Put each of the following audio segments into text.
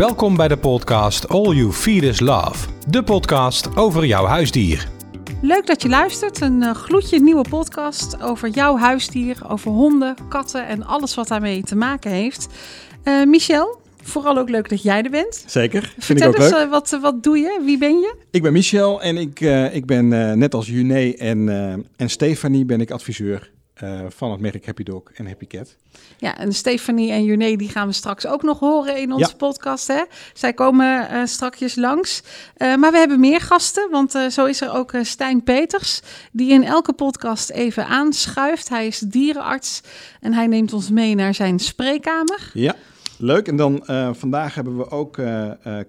Welkom bij de podcast All You Feed Is Love, de podcast over jouw huisdier. Leuk dat je luistert. Een uh, gloedje nieuwe podcast over jouw huisdier, over honden, katten en alles wat daarmee te maken heeft. Uh, Michel, vooral ook leuk dat jij er bent. Zeker, vind Vertel ik ook eens, leuk. uh, wat, wat doe je? Wie ben je? Ik ben Michel en ik, uh, ik ben uh, net als Juné en, uh, en Stefanie ben ik adviseur uh, van het merk Happy Dog en Happy Cat. Ja, en Stefanie en Juné die gaan we straks ook nog horen in onze ja. podcast. Hè? Zij komen uh, strakjes langs. Uh, maar we hebben meer gasten, want zo is er ook Stijn Peters... die in elke podcast even aanschuift. Hij is dierenarts en hij neemt ons mee naar zijn spreekkamer. Ja, leuk. En dan vandaag hebben we ook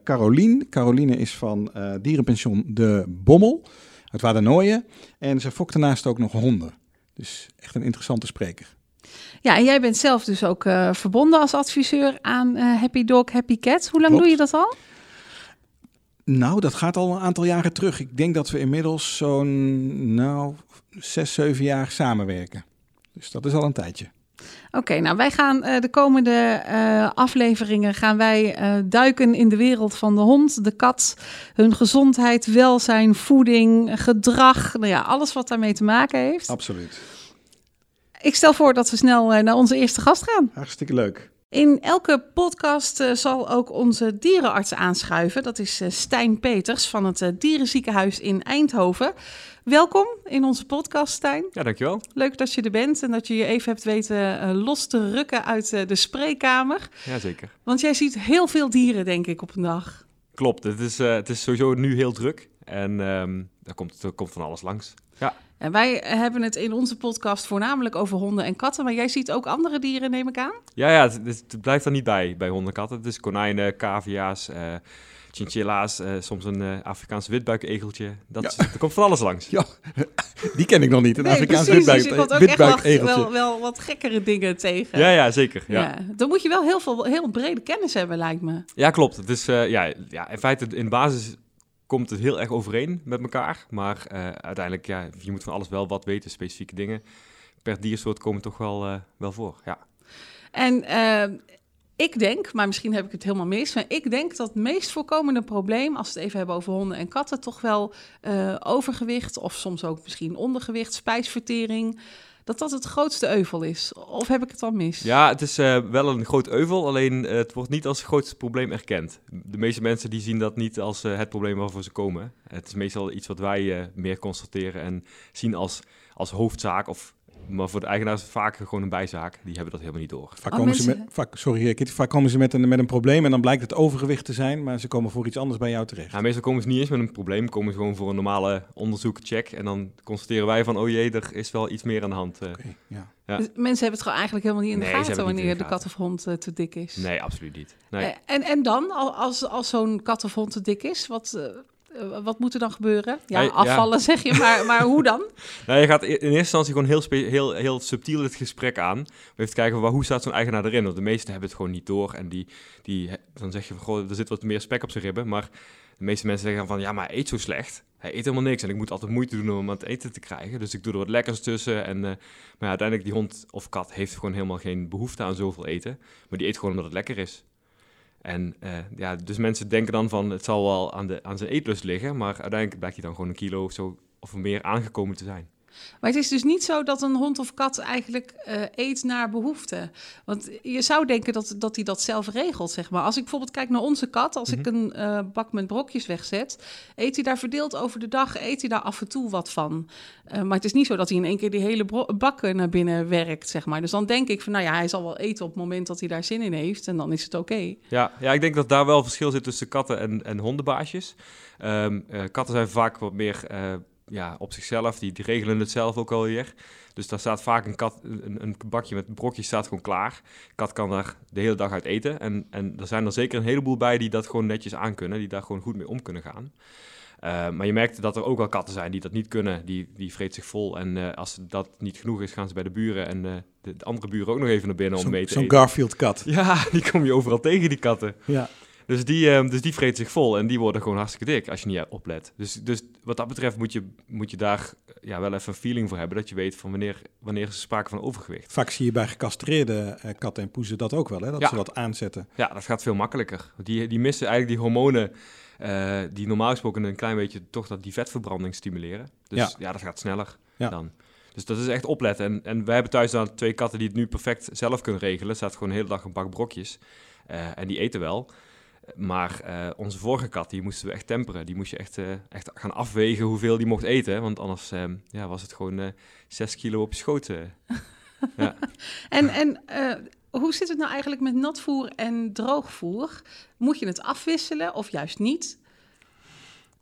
Carolien. Caroline is van dierenpension De Bommel uit Wadernooien. En ze fokt daarnaast ook nog honden. Dus echt een interessante spreker. Ja, en jij bent zelf dus ook uh, verbonden als adviseur aan uh, Happy Dog, Happy Cat. Hoe lang Klopt. doe je dat al? Nou, dat gaat al een aantal jaren terug. Ik denk dat we inmiddels zo'n, nou, zes, zeven jaar samenwerken. Dus dat is al een tijdje. Oké, okay, nou wij gaan uh, de komende uh, afleveringen gaan wij uh, duiken in de wereld van de hond, de kat, hun gezondheid, welzijn, voeding, gedrag, nou ja, alles wat daarmee te maken heeft. Absoluut. Ik stel voor dat we snel naar onze eerste gast gaan. Hartstikke leuk. In elke podcast uh, zal ook onze dierenarts aanschuiven. Dat is uh, Stijn Peters van het uh, Dierenziekenhuis in Eindhoven. Welkom in onze podcast, Stijn. Ja, dankjewel. Leuk dat je er bent en dat je je even hebt weten los te rukken uit de spreekkamer. Jazeker. Want jij ziet heel veel dieren, denk ik, op een dag. Klopt, het is, het is sowieso nu heel druk en um, er, komt, er komt van alles langs. Ja. En wij hebben het in onze podcast voornamelijk over honden en katten, maar jij ziet ook andere dieren, neem ik aan? Ja, ja het, het blijft er niet bij, bij honden en katten. Het is konijnen, cavia's, uh, chinchilla's, uh, soms een uh, Afrikaans witbuikegeltje. Dat, ja. Er komt van alles langs. Ja, die ken ik nog niet, een nee, Afrikaans witbuik, dus je komt ook witbuikegeltje. echt wel, wel wat gekkere dingen tegen. Ja, ja zeker. Ja. ja. Dan moet je wel heel veel, heel brede kennis hebben, lijkt me. Ja, klopt. Het is, ja, ja, in feite, in basis komt het heel erg overeen met elkaar. Maar uh, uiteindelijk, ja, je moet van alles wel wat weten, specifieke dingen. Per diersoort komen toch wel, uh, wel voor, ja. En uh, ik denk, maar misschien heb ik het helemaal mis, maar ik denk dat het meest voorkomende probleem, als we het even hebben over honden en katten, toch wel overgewicht of soms ook misschien ondergewicht, spijsvertering dat dat het grootste euvel is. Of heb ik het dan mis? Ja, het is uh, wel een groot euvel, alleen uh, het wordt niet als het grootste probleem erkend. De meeste mensen die zien dat niet als uh, het probleem waarvoor ze komen. Het is meestal iets wat wij meer constateren en zien als, als hoofdzaak of maar voor de eigenaar is het vaak gewoon een bijzaak. Die hebben dat helemaal niet door. Vaak komen, oh, ze met, vaak, sorry, Kitty, vaak komen ze met een, met een probleem en dan blijkt het overgewicht te zijn, maar ze komen voor iets anders bij jou terecht. Ja, meestal komen ze niet eens met een probleem, komen ze gewoon voor een normale onderzoek, check. En dan constateren wij van, oh jee, er is wel iets meer aan de hand. Okay, ja. Ja. Dus mensen hebben het gewoon eigenlijk helemaal niet in de nee, gaten wanneer de, de kat of hond uh, te dik is. Nee, absoluut niet. Nee. Uh, en, en dan, als, als zo'n kat of hond te dik is, wat, uh, wat moet er dan gebeuren? Ja, afvallen ja. zeg je, maar, maar hoe dan? Nou, je gaat in eerste instantie gewoon heel, heel, heel subtiel het gesprek aan. Om even te kijken, waar, hoe staat zo'n eigenaar erin? Want de meesten hebben het gewoon niet door. En die, die, dan zeg je van, goh, er zit wat meer spek op zijn ribben. Maar de meeste mensen zeggen van, ja, maar hij eet zo slecht. Hij eet helemaal niks en ik moet altijd moeite doen om hem aan het eten te krijgen. Dus ik doe er wat lekkers tussen. En, uh, maar ja, uiteindelijk, die hond of kat heeft gewoon helemaal geen behoefte aan zoveel eten. Maar die eet gewoon omdat het lekker is. En uh, ja, dus mensen denken dan van het zal wel aan, de, aan zijn eetlust liggen, maar uiteindelijk blijkt hij dan gewoon een kilo of zo of meer aangekomen te zijn. Maar het is dus niet zo dat een hond of kat eigenlijk uh, eet naar behoefte. Want je zou denken dat, dat hij dat zelf regelt, zeg maar. Als ik bijvoorbeeld kijk naar onze kat, als ik een uh, bak met brokjes wegzet, eet hij daar verdeeld over de dag, eet hij daar af en toe wat van. Uh, maar het is niet zo dat hij in één keer die hele bak naar binnen werkt, zeg maar. Dus dan denk ik van, nou ja, hij zal wel eten op het moment dat hij daar zin in heeft en dan is het oké. Okay. Ja, ja, ik denk dat daar wel verschil zit tussen katten en, en hondenbaasjes. Um, katten zijn vaak wat meer ja, op zichzelf. Die, die regelen het zelf ook alweer. Dus daar staat vaak een, kat, een, een bakje met brokjes staat gewoon klaar. kat kan daar de hele dag uit eten. En, en er zijn er zeker een heleboel bij die dat gewoon netjes aan kunnen. Die daar gewoon goed mee om kunnen gaan. Uh, maar je merkt dat er ook wel katten zijn die dat niet kunnen. Die, die vreet zich vol. En uh, als dat niet genoeg is, gaan ze bij de buren. En uh, de, de, andere buren ook nog even naar binnen om mee te Zo'n. Garfield-kat. Ja, die kom je overal tegen, die katten. Ja. Dus die, ehm, dus die vreten zich vol en die worden gewoon hartstikke dik als je niet oplet. Dus, dus wat dat betreft moet je, moet je daar ja, wel even een feeling voor hebben. Dat je weet van wanneer, wanneer is er sprake van overgewicht. Vaak zie je bij gecastreerde eh, katten en poezen dat ook wel, hè? dat Ja. ze dat aanzetten. Ja, dat gaat veel makkelijker. Die, die missen eigenlijk die hormonen eh, die normaal gesproken een klein beetje toch dat die vetverbranding stimuleren. Dus Ja. ja, dat gaat sneller Ja. dan. Dus dat is echt opletten. En, en wij hebben thuis dan twee katten die het nu perfect zelf kunnen regelen. Er staat gewoon de hele dag een bak brokjes. Eh, en die eten wel. Maar eh, onze vorige kat, die moesten we echt temperen. Die moest je echt, eh, echt gaan afwegen hoeveel die mocht eten. Want anders eh, ja, was het gewoon eh 6 kilo op ja. En, en hoe zit het nou eigenlijk met natvoer en droogvoer? Moet je het afwisselen of juist niet?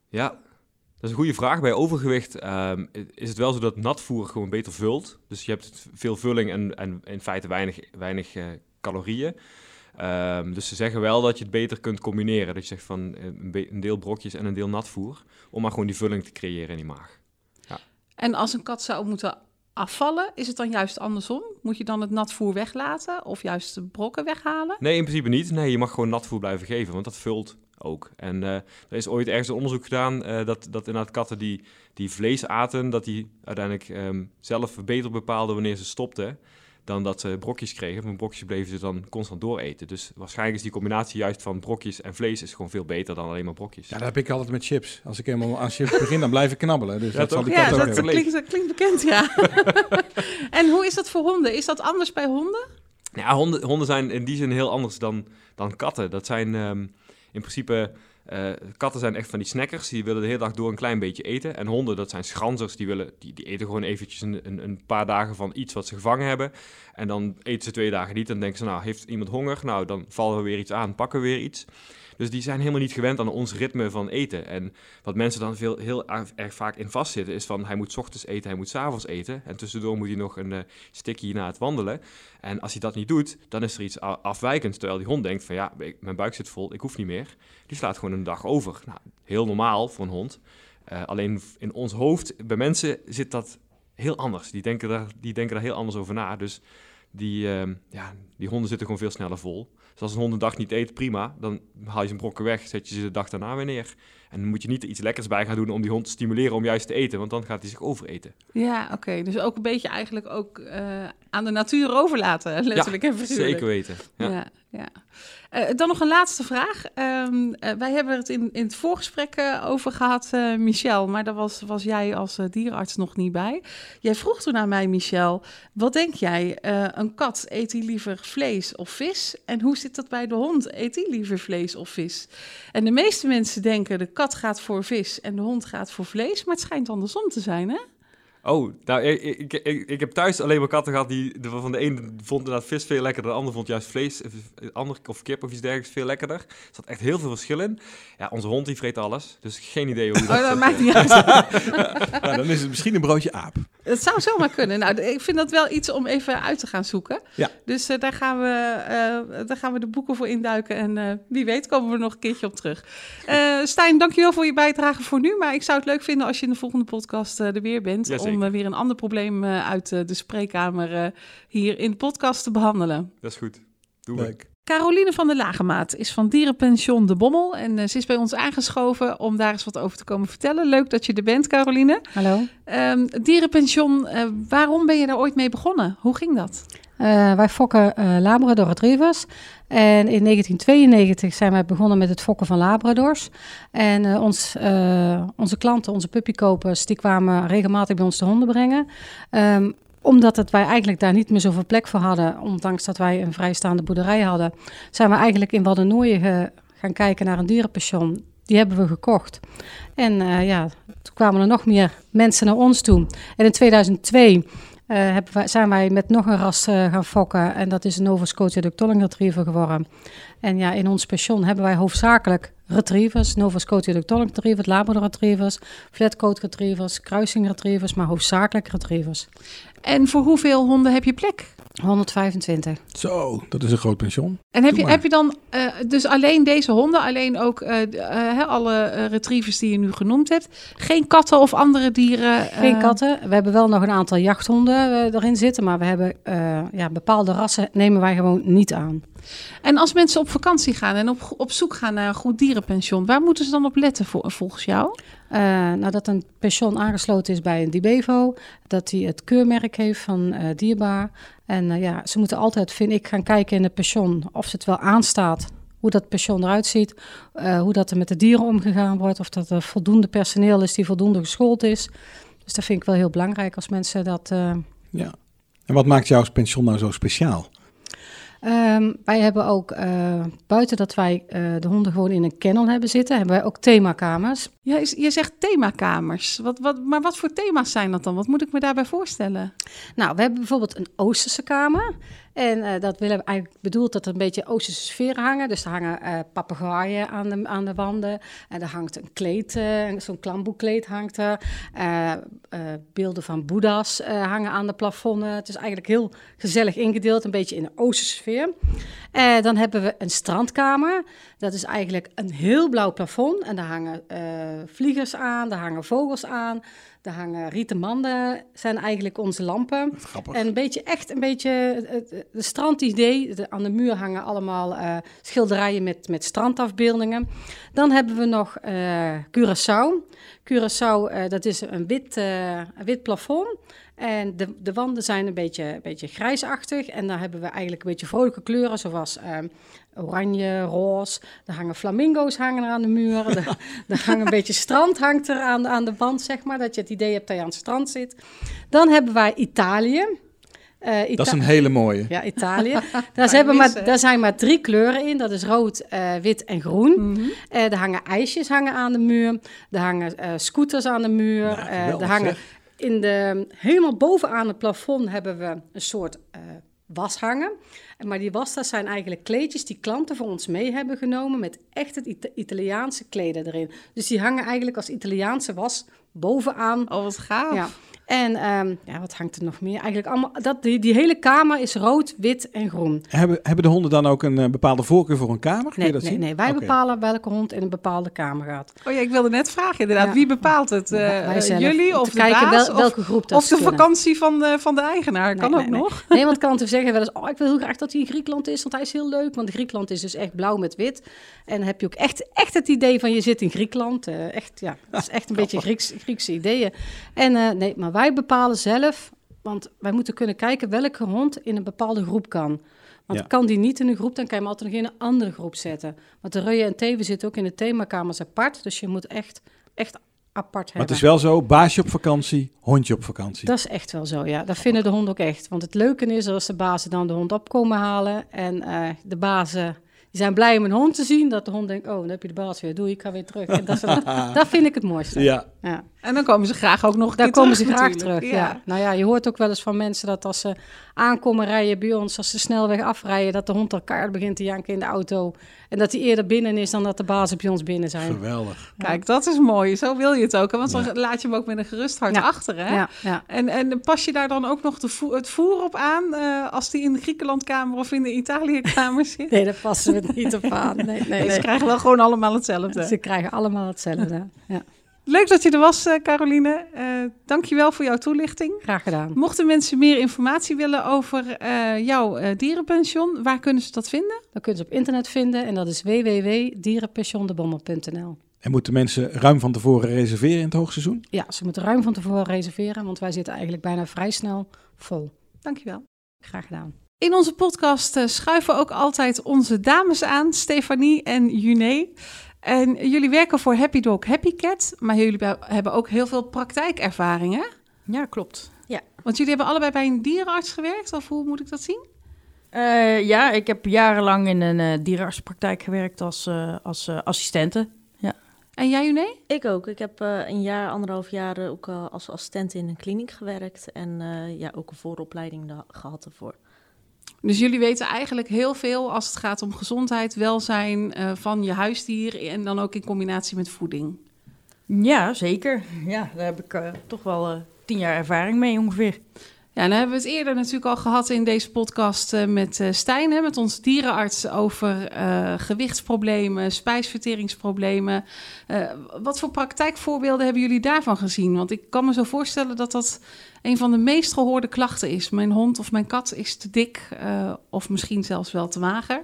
Ja, dat is een goede vraag. Bij overgewicht ehm, is het wel zo dat natvoer gewoon beter vult. Dus je hebt veel vulling en, en in feite weinig, weinig calorieën. Ehm, dus ze zeggen wel dat je het beter kunt combineren. Dat je zegt van eh, een, deel brokjes en een deel natvoer. Om maar gewoon die vulling te creëren in die maag. En als een kat zou moeten afvallen, is het dan juist andersom? Moet je dan het natvoer weglaten of juist de brokken weghalen? Nee, in principe niet. Nee, je mag gewoon natvoer blijven geven, want dat vult ook. En eh, er is ooit ergens een onderzoek gedaan eh, dat, dat inderdaad katten die, die vlees aten, dat die uiteindelijk ehm, zelf beter bepaalden wanneer ze stopten dan dat ze brokjes kregen. Van brokjes bleven ze dan constant dooreten. Dus waarschijnlijk is die combinatie juist van brokjes en vlees is gewoon veel beter dan alleen maar brokjes. Ja, dat heb ik altijd met chips. Als ik helemaal aan chips begin, dan blijf ik knabbelen. Dus Ja, dat zal die Ja, kat ook dat, dat klinkt, dat klinkt bekend, ja. en hoe is dat voor honden? Is dat anders bij honden? Ja, honden, honden zijn in die zin heel anders dan, dan katten. Dat zijn ehm, in principe... eh, katten zijn echt van die snackers. Die willen de hele dag door een klein beetje eten. En honden, dat zijn schranzers. Die, willen, die, die eten gewoon eventjes een, een, een paar dagen van iets wat ze gevangen hebben. En dan eten ze twee dagen niet. Dan denken ze, nou, heeft iemand honger? Nou, dan vallen we weer iets aan, pakken we weer iets. Dus die zijn helemaal niet gewend aan ons ritme van eten. En wat mensen dan veel, heel erg, vaak in vastzitten... is van, hij moet ochtends eten, hij moet 's avonds eten. En tussendoor moet hij nog een eh stikje na het wandelen. En als hij dat niet doet, dan is er iets afwijkends. Terwijl die hond denkt van, ja, mijn buik zit vol, ik hoef niet meer. Die slaat gewoon een dag over. Nou, heel normaal voor een hond. Eh, alleen in ons hoofd, bij mensen, zit dat heel anders. Die denken daar, die denken daar heel anders over na. Dus die, ehm, ja, die honden zitten gewoon veel sneller vol. Dus als een hond een dag niet eet, prima. Dan haal je zijn brokken weg, zet je ze de dag daarna weer neer. En dan moet je niet er iets lekkers bij gaan doen om die hond te stimuleren om juist te eten. Want dan gaat hij zich overeten. Ja, oké. Dus ook een beetje eigenlijk ook eh, aan de natuur overlaten, letterlijk en figuurlijk. Zeker weten. Ja. Ja, ja. Eh, dan nog een laatste vraag. Ehm, eh, wij hebben het in, in het voorgesprek eh, over gehad, eh, Michel, maar daar was, was jij als dierenarts nog niet bij. Jij vroeg toen aan mij, Michel, wat denk jij? een kat, eet hij liever vlees of vis? En hoe zit dat bij de hond? Eet hij liever vlees of vis? En de meeste mensen denken, de kat gaat voor vis en de hond gaat voor vlees, maar het schijnt andersom te zijn, hè? Oh, nou, ik, ik, ik, ik heb thuis alleen maar katten gehad die de- van de een vond inderdaad vis veel lekkerder, de ander vond juist vlees, eh, de ander of kip of iets dergelijks veel lekkerder. Er zat echt heel veel verschil in. Ja, onze hond die vreet alles, dus geen idee hoe Oh, dat... dat eh, maakt niet uit. Nou, dan is het misschien een broodje aap. Het zou zomaar kunnen. Nou, ik vind dat wel iets om even uit te gaan zoeken. Ja. Dus eh, daar, gaan we, eh, daar gaan we de boeken voor induiken. En eh, wie weet komen we er nog een keertje op terug. Eh Stijn, dankjewel voor je bijdrage voor nu. Maar ik zou het leuk vinden als je in de volgende podcast er weer bent. Om eh, weer een ander probleem eh, uit eh, de spreekkamer hier in de podcast te behandelen. Dat is goed. Doen we. Leuk. Caroline van der Lagemaat is van Dierenpension De Bommel. En ze is bij ons aangeschoven om daar eens wat over te komen vertellen. Leuk dat je er bent, Caroline. Hallo. Ehm, dierenpension, eh, waarom ben je daar ooit mee begonnen? Hoe ging dat? Eh, wij fokken eh Labrador Retrievers. En in 1992 zijn wij begonnen met het fokken van Labradors. En eh, ons, onze klanten, onze puppykopers, die kwamen regelmatig bij ons de honden brengen. Ehm, omdat het wij eigenlijk daar niet meer zoveel plek voor hadden, ondanks dat wij een vrijstaande boerderij hadden, zijn we eigenlijk in Waddenooien gaan kijken naar een dierenpension. Die hebben we gekocht. En ja, toen kwamen er nog meer mensen naar ons toe. En in 2002 hebben wij, zijn wij met nog een ras eh, gaan fokken. En dat is een Nova Scotia Duck Tolling Retriever geworden. En ja, in ons pension hebben wij hoofdzakelijk retrievers. Nova Scotia Duck Tolling Retrievers, Labrador Retrievers, Flatcoat Retrievers, Kruising Retrievers, maar hoofdzakelijk retrievers. En voor hoeveel honden heb je plek? 125. Zo, dat is een groot pension. En heb Doe je, maar. heb je dan eh, dus alleen deze honden, alleen ook eh, eh, hè, alle eh, retrievers die je nu genoemd hebt? Geen katten of andere dieren? Geen katten. We hebben wel nog een aantal jachthonden eh, erin zitten, maar we hebben eh, ja, bepaalde rassen nemen wij gewoon niet aan. En als mensen op vakantie gaan en op, op zoek gaan naar een goed dierenpension, waar moeten ze dan op letten voor, volgens jou? Uh, nou, dat een pension aangesloten is bij een DBEVO, dat hij het keurmerk heeft van uh, dierbaar. En uh, ja, ze moeten altijd, vind ik, gaan kijken in het pension of het wel aanstaat hoe dat pension eruit ziet, hoe dat er met de dieren omgegaan wordt, of dat er voldoende personeel is die voldoende geschoold is. Dus dat vind ik wel heel belangrijk als mensen dat. Ja. En wat maakt jouw pension nou zo speciaal? Um, wij hebben ook, uh, buiten dat wij uh, de honden gewoon in een kennel hebben zitten, hebben wij ook themakamers. Ja, je zegt themakamers. Wat, wat, maar wat voor thema's zijn dat dan? Wat moet ik me daarbij voorstellen? Nou, we hebben bijvoorbeeld een Oosterse kamer. En uh, dat willen we eigenlijk bedoeld dat er een beetje Oosterse sferen hangen. Dus er hangen uh, papegaaien aan de, aan de wanden. En er hangt een kleed, uh, zo'n klamboekleed hangt er. beelden van boeddha's hangen aan de plafonnen. Het is eigenlijk heel gezellig ingedeeld, een beetje in de Oosterse sfeer. dan hebben we een strandkamer. Dat is eigenlijk een heel blauw plafond. En daar hangen vliegers aan, daar hangen vogels aan. Daar hangen rieten manden, zijn eigenlijk onze lampen. En een beetje echt een beetje het, het strandidee. De, aan de muur hangen allemaal uh, schilderijen met, met strandafbeeldingen. Dan hebben we nog uh, Curaçao. Curaçao, uh, dat is een wit, een wit plafond. En de, de wanden zijn een beetje, een beetje grijsachtig. En daar hebben we eigenlijk een beetje vrolijke kleuren, zoals oranje, roze. Er hangen flamingo's hangen er aan de muur. er, er hangt een beetje strand hangt er aan, aan de wand, zeg maar. Dat je het idee hebt dat je aan het strand zit. Dan hebben wij Italië. Uh, Ita dat is een hele mooie. Ja, Italië. daar, hebben maar, daar zijn maar drie kleuren in. Dat is rood, uh, wit en groen. Mm -hmm. uh, er hangen ijsjes hangen aan de muur. Er hangen scooters aan de muur. Er hangen in de, helemaal bovenaan het plafond hebben we een soort was hangen. Maar die wastas zijn eigenlijk kleedjes die klanten voor ons mee hebben genomen met echt het Ita Italiaanse kleden erin. Dus die hangen eigenlijk als Italiaanse was bovenaan. Oh, wat gaaf. Ja. En um, ja, wat hangt er nog meer? Eigenlijk allemaal, dat, die, die hele kamer is rood, wit en groen. Hebben, hebben de honden dan ook een uh, bepaalde voorkeur voor een kamer? Nee, dat nee, zien? nee, wij okay. bepalen welke hond in een bepaalde kamer gaat. Oh ja, ik wilde net vragen inderdaad. Ja. Wie bepaalt het? Uh, wij zelf, jullie of de kijken baas, wel, welke groep dat Of de vakantie van de, van de eigenaar, kan nee, ook nee, nog. Nee, want klanten zeggen wel eens, oh, ik wil heel graag dat hij in Griekenland is, want hij is heel leuk. Want Griekenland is dus echt blauw met wit. En dan heb je ook echt, echt het idee van je zit in Griekenland. Uh, echt, ja, dat is echt een beetje Grieks, Griekse ideeën. En uh, nee, maar wij bepalen zelf want wij moeten kunnen kijken welke hond in een bepaalde groep kan. Want Ja. kan die niet in een groep, dan kan je hem altijd nog in een andere groep zetten. Want de reuien en teven zitten ook in de themakamers apart. Dus je moet echt, echt apart Maar het is wel zo, baasje op vakantie, hondje op vakantie. Dat is echt wel zo, ja. Dat vinden de honden ook echt. Want het leuke is als de bazen dan de hond op komen halen. En eh, de bazen die zijn blij om een hond te zien. Dat de hond denkt, oh, dan heb je de baas weer. Doei, ik ga weer terug. En dat, is- dat, dat vind ik het mooiste. Ja, Ja. En dan komen ze graag ook nog Daar komen ze terug graag natuurlijk. terug. Ja. Nou ja, je hoort ook wel eens van mensen dat als ze aankomen rijden bij ons, als ze snelweg afrijden, dat de hond elkaar begint te janken in de auto. En dat hij eerder binnen is dan dat de bazen bij ons binnen zijn. geweldig. Kijk, dat is mooi. Zo wil je het ook. hè? Want dan Ja. laat je hem ook met een gerust hart Ja. achter. Hè? Ja, ja. En, en pas je daar dan ook nog de het voer op aan eh, als die in de Griekenlandkamer of in de Italiëkamer zit? Nee, daar passen we het niet op aan. Nee, nee, Nee, Ze krijgen wel gewoon allemaal hetzelfde. Ze krijgen allemaal hetzelfde. Ja. Leuk dat je er was, eh, Caroline. Eh dankjewel voor jouw toelichting. Graag gedaan. Mochten mensen meer informatie willen over eh, jouw eh, dierenpension, waar kunnen ze dat vinden? Dat kunnen ze op internet vinden en dat is www.dierenpensiondebommel.nl. En moeten mensen ruim van tevoren reserveren in het hoogseizoen? Ja, ze moeten ruim van tevoren reserveren, want wij zitten eigenlijk bijna vrij snel vol. Dankjewel. Graag gedaan. In onze podcast eh, schuiven ook altijd onze dames aan, Stefanie en Juné. En jullie werken voor Happy Dog Happy Cat, maar jullie be- hebben ook heel veel praktijkervaring, hè? Ja, klopt. Ja. Want jullie hebben allebei bij een dierenarts gewerkt, of hoe moet ik dat zien? Eh, ja, ik heb jarenlang in een eh dierenartspraktijk gewerkt als, eh, als assistente. En jij, Juné? Ik ook. Ik heb eh, een jaar, anderhalf jaar ook als assistent in een kliniek gewerkt. En eh, ja, ook een vooropleiding gehad ervoor. Dus jullie weten eigenlijk heel veel als het gaat om gezondheid, welzijn eh, van je huisdier en dan ook in combinatie met voeding. Ja, zeker. Ja, daar heb ik eh, toch wel eh, tien jaar ervaring mee ongeveer. Ja, dan hebben we het eerder natuurlijk al gehad in deze podcast uh, met uh, Stijn, hè, met onze dierenarts, over uh, gewichtsproblemen, spijsverteringsproblemen. wat voor praktijkvoorbeelden hebben jullie daarvan gezien? Want ik kan me zo voorstellen dat dat een van de meest gehoorde klachten is. Mijn hond of mijn kat is te dik of misschien zelfs wel te mager.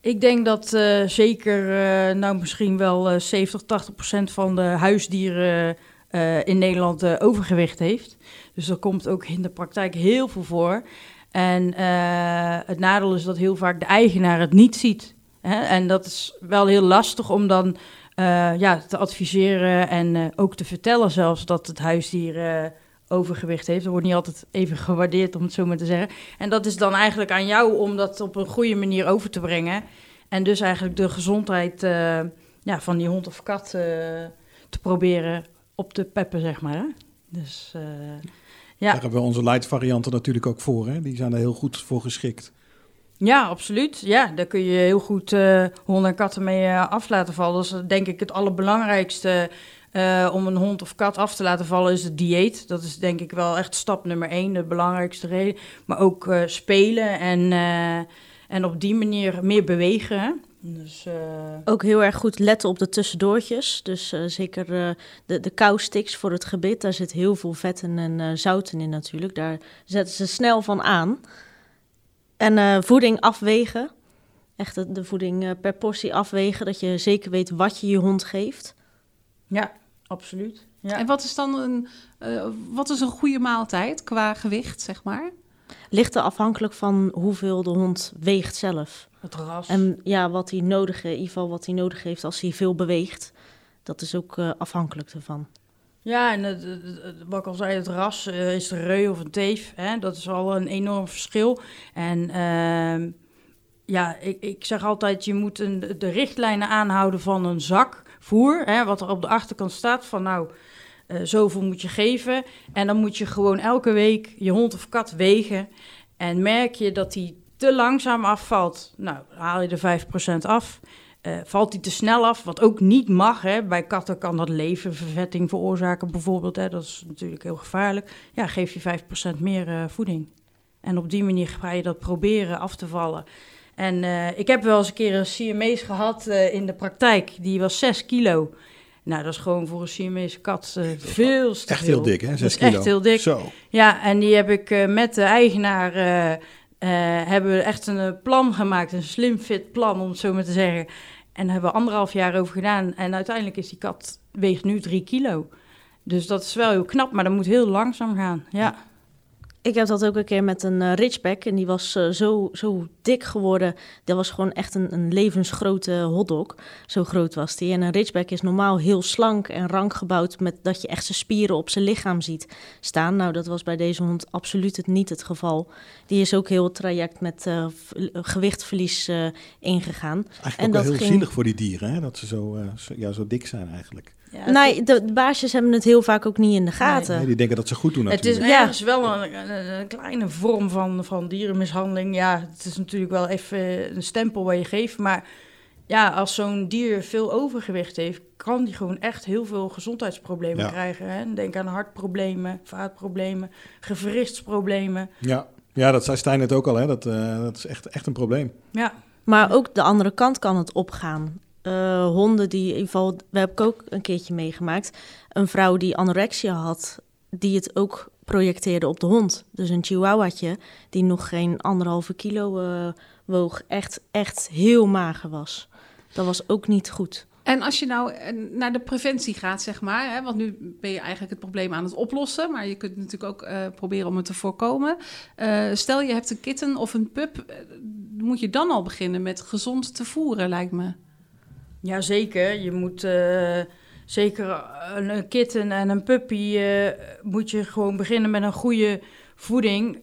Ik denk dat zeker, nou misschien wel 70, 80 procent van de huisdieren in Nederland overgewicht heeft. Dus er komt ook in de praktijk heel veel voor. En uh, het nadeel is dat heel vaak de eigenaar het niet ziet. Hè? En dat is wel heel lastig om dan uh, ja, te adviseren en uh, ook te vertellen zelfs dat het huisdier overgewicht heeft. Dat wordt niet altijd even gewaardeerd, om het zo maar te zeggen. En dat is dan eigenlijk aan jou om dat op een goede manier over te brengen. En dus eigenlijk de gezondheid ja, van die hond of kat te proberen op te peppen, zeg maar. Hè? Dus... Ja. Daar hebben we onze light varianten natuurlijk ook voor. Hè? Die zijn er heel goed voor geschikt. Ja, absoluut. Ja, daar kun je heel goed uh, honden en katten mee uh, af laten vallen. Dat is denk ik het allerbelangrijkste uh, om een hond of kat af te laten vallen, is het dieet. Dat is denk ik wel echt stap nummer één, de belangrijkste reden. Maar ook spelen en, en op die manier meer bewegen. Dus, uh... Ook heel erg goed letten op de tussendoortjes. Dus uh, zeker uh, de, de kousticks voor het gebit. Daar zit heel veel vetten en zouten in natuurlijk. Daar zetten ze snel van aan. En voeding afwegen. Echt de, de voeding per portie afwegen. Dat je zeker weet wat je je hond geeft. Ja, absoluut. Ja. En wat is dan een, wat is een goede maaltijd qua gewicht, zeg maar? Ligt er afhankelijk van hoeveel de hond weegt zelf. Het ras. En ja, wat hij nodig, in ieder geval wat hij nodig heeft als hij veel beweegt. Dat is ook uh, afhankelijk ervan. Ja, en het, het, wat ik al zei, het ras uh, is de reu of een teef. Hè? Dat is al een enorm verschil. En uh, ja, ik, ik zeg altijd, je moet een, de richtlijnen aanhouden van een zak voer. Hè? Wat er op de achterkant staat van nou, uh, zoveel moet je geven. En dan moet je gewoon elke week je hond of kat wegen. En merk je dat die te langzaam afvalt, nou, haal je er 5% af. Uh, valt hij te snel af, wat ook niet mag. Hè. Bij katten kan dat leververvetting veroorzaken bijvoorbeeld. Hè. Dat is natuurlijk heel gevaarlijk. Ja, geef je 5% meer uh, voeding. En op die manier ga je dat proberen af te vallen. En ik heb wel eens een keer een Siamese gehad in de praktijk. Die was 6 kilo. Nou, dat is gewoon voor een Siamese kat veel te Echt heel dik, hè? 6 kilo. Echt heel dik. Zo. Ja, en die heb ik met de eigenaar uh, hebben we echt een eh, plan gemaakt, een slim fit plan om het zo maar te zeggen. En daar hebben we anderhalf jaar over gedaan. En uiteindelijk is die kat, weegt nu drie kilo. Dus dat is wel heel knap, maar dat moet heel langzaam gaan. Ja. Ik heb dat ook een keer met een uh, Ridgeback en die was uh, zo, zo dik geworden. Dat was gewoon echt een, een levensgrote hotdog. Zo groot was die. En een Ridgeback is normaal heel slank en rank gebouwd met dat je echt zijn spieren op zijn lichaam ziet staan. Nou, dat was bij deze hond absoluut het niet het geval. Die is ook heel het traject met uh, gewichtverlies ingegaan. Eigenlijk en ook dat heel ging... zielig voor die dieren, hè? dat ze zo, zo, ja, zo dik zijn eigenlijk. Ja, nee, de, de, baasjes hebben het heel vaak ook niet in de gaten. Nee, die denken dat ze goed doen natuurlijk. Het is ergens wel een, een, kleine vorm van, van dierenmishandeling. Ja, het is natuurlijk wel even een stempel waar je geeft. Maar ja, als zo'n dier veel overgewicht heeft... kan die gewoon echt heel veel gezondheidsproblemen krijgen. Hè? Denk aan hartproblemen, vaatproblemen, gewrichtsproblemen. Ja. ja, dat zei Stijn het ook al. Hè? Dat, uh, dat is echt, echt een probleem. Ja. Maar ook de andere kant kan het opgaan uh, honden die, in ieder geval, we hebben ook een keertje meegemaakt. Een vrouw die anorexia had, die het ook projecteerde op de hond. Dus een chihuahuatje die nog geen anderhalve kilo uh, woog, echt, echt heel mager was. Dat was ook niet goed. En als je nou eh, naar de preventie gaat, zeg maar, hè, want nu ben je eigenlijk het probleem aan het oplossen, maar je kunt natuurlijk ook proberen om het te voorkomen. Stel je hebt een kitten of een pup, moet je dan al beginnen met gezond te voeren, lijkt me. Jazeker, je moet uh, zeker een, kitten en een puppy... Uh, moet je gewoon beginnen met een goede voeding.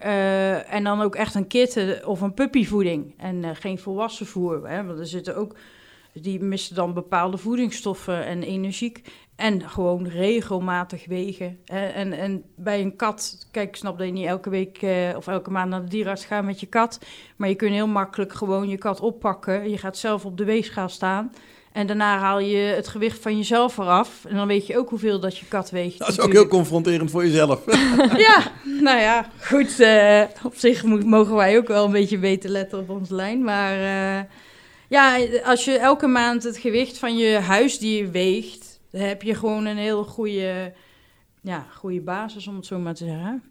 En dan ook echt een kitten of een puppyvoeding. En geen volwassen voer. Hè? Want er zitten ook... Die missen dan bepaalde voedingsstoffen en energiek. En gewoon regelmatig wegen. En, en bij een kat, kijk, ik snap dat je niet elke week of elke maand naar de dierenarts gaat met je kat. Maar je kunt heel makkelijk gewoon je kat oppakken. Je gaat zelf op de weegschaal staan. En daarna haal je het gewicht van jezelf eraf. En dan weet je ook hoeveel dat je kat weegt. Dat is ook heel confronterend voor jezelf. Ja, nou ja, goed. eh, op zich mogen wij ook wel een beetje beter letten op onze lijn. Maar eh, ja, als je elke maand het gewicht van je huisdier weegt, dan heb je gewoon een heel goede, ja, goede basis, om het zo maar te zeggen.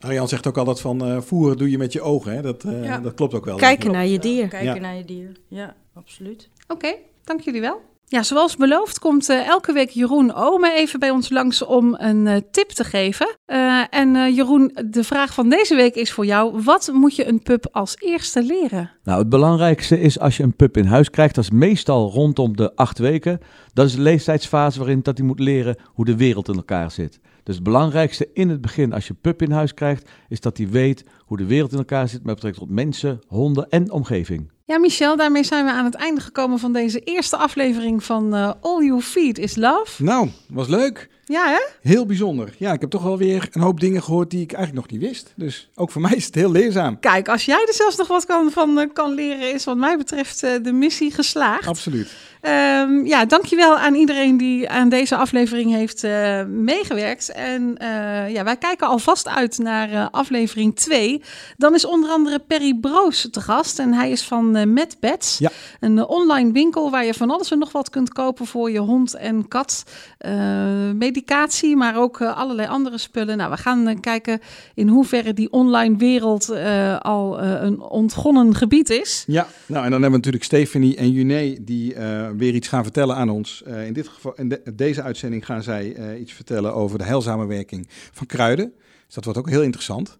Arjan zegt ook altijd van eh, voeren doe je met je ogen. Hè? Dat, eh, Ja. dat klopt ook wel. Kijken naar je dier. Kijken Ja. naar je dier. Ja, absoluut. Oké, dank jullie wel. Ja, zoals beloofd komt eh, elke week Jeroen Ome even bij ons langs om een eh, tip te geven. Eh, en Jeroen, de vraag van deze week is voor jou: wat moet je een pup als eerste leren? Nou, het belangrijkste is als je een pup in huis krijgt, dat is meestal rondom de acht weken. Dat is de leeftijdsfase waarin dat hij moet leren hoe de wereld in elkaar zit. Dus het belangrijkste in het begin als je pup in huis krijgt, is dat hij weet hoe de wereld in elkaar zit met betrekking tot mensen, honden en omgeving. Ja, Michel, daarmee zijn we aan het einde gekomen van deze eerste aflevering van eh, All You Feed is Love. Nou, was leuk. Ja, hè? Heel bijzonder. Ja, ik heb toch wel weer een hoop dingen gehoord die ik eigenlijk nog niet wist. Dus ook voor mij is het heel leerzaam. Kijk, als jij er zelfs nog wat kan, van eh, kan leren, is wat mij betreft eh, de missie geslaagd. Absoluut. Ehm, ja, dankjewel aan iedereen die aan deze aflevering heeft eh, meegewerkt. En ja, wij kijken alvast uit naar aflevering 2. Dan is onder andere Perry Broos te gast. En hij is van Mad Pets. Ja. Een online winkel waar je van alles en nog wat kunt kopen voor je hond en kat. Maar ook eh, allerlei andere spullen. Nou, we gaan eh, kijken in hoeverre die online wereld eh, al een ontgonnen gebied is. Ja, nou en dan hebben we natuurlijk Stephanie en Juné die weer iets gaan vertellen aan ons. In, dit geval, in de- deze uitzending gaan zij iets vertellen over de heilzame werking van kruiden. Dus dat wordt ook heel interessant.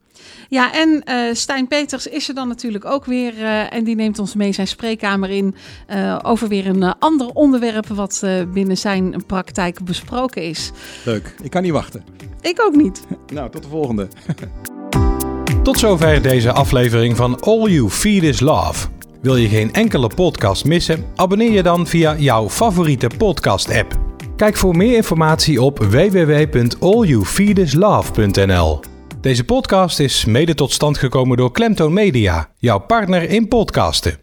Ja, en eh Stijn Peters is er dan natuurlijk ook weer. eh, en die neemt ons mee zijn spreekkamer in. eh, over weer een ander onderwerp. wat eh, binnen zijn praktijk besproken is. Leuk, ik kan niet wachten. Ik ook niet. Nou, tot de volgende. Tot zover deze aflevering van All You Feed is Love. Wil je geen enkele podcast missen? Abonneer je dan via jouw favoriete podcast-app. Kijk voor meer informatie op www.allyoufeedislove.nl. Deze podcast is mede tot stand gekomen door Klemtoon Media, jouw partner in podcasten.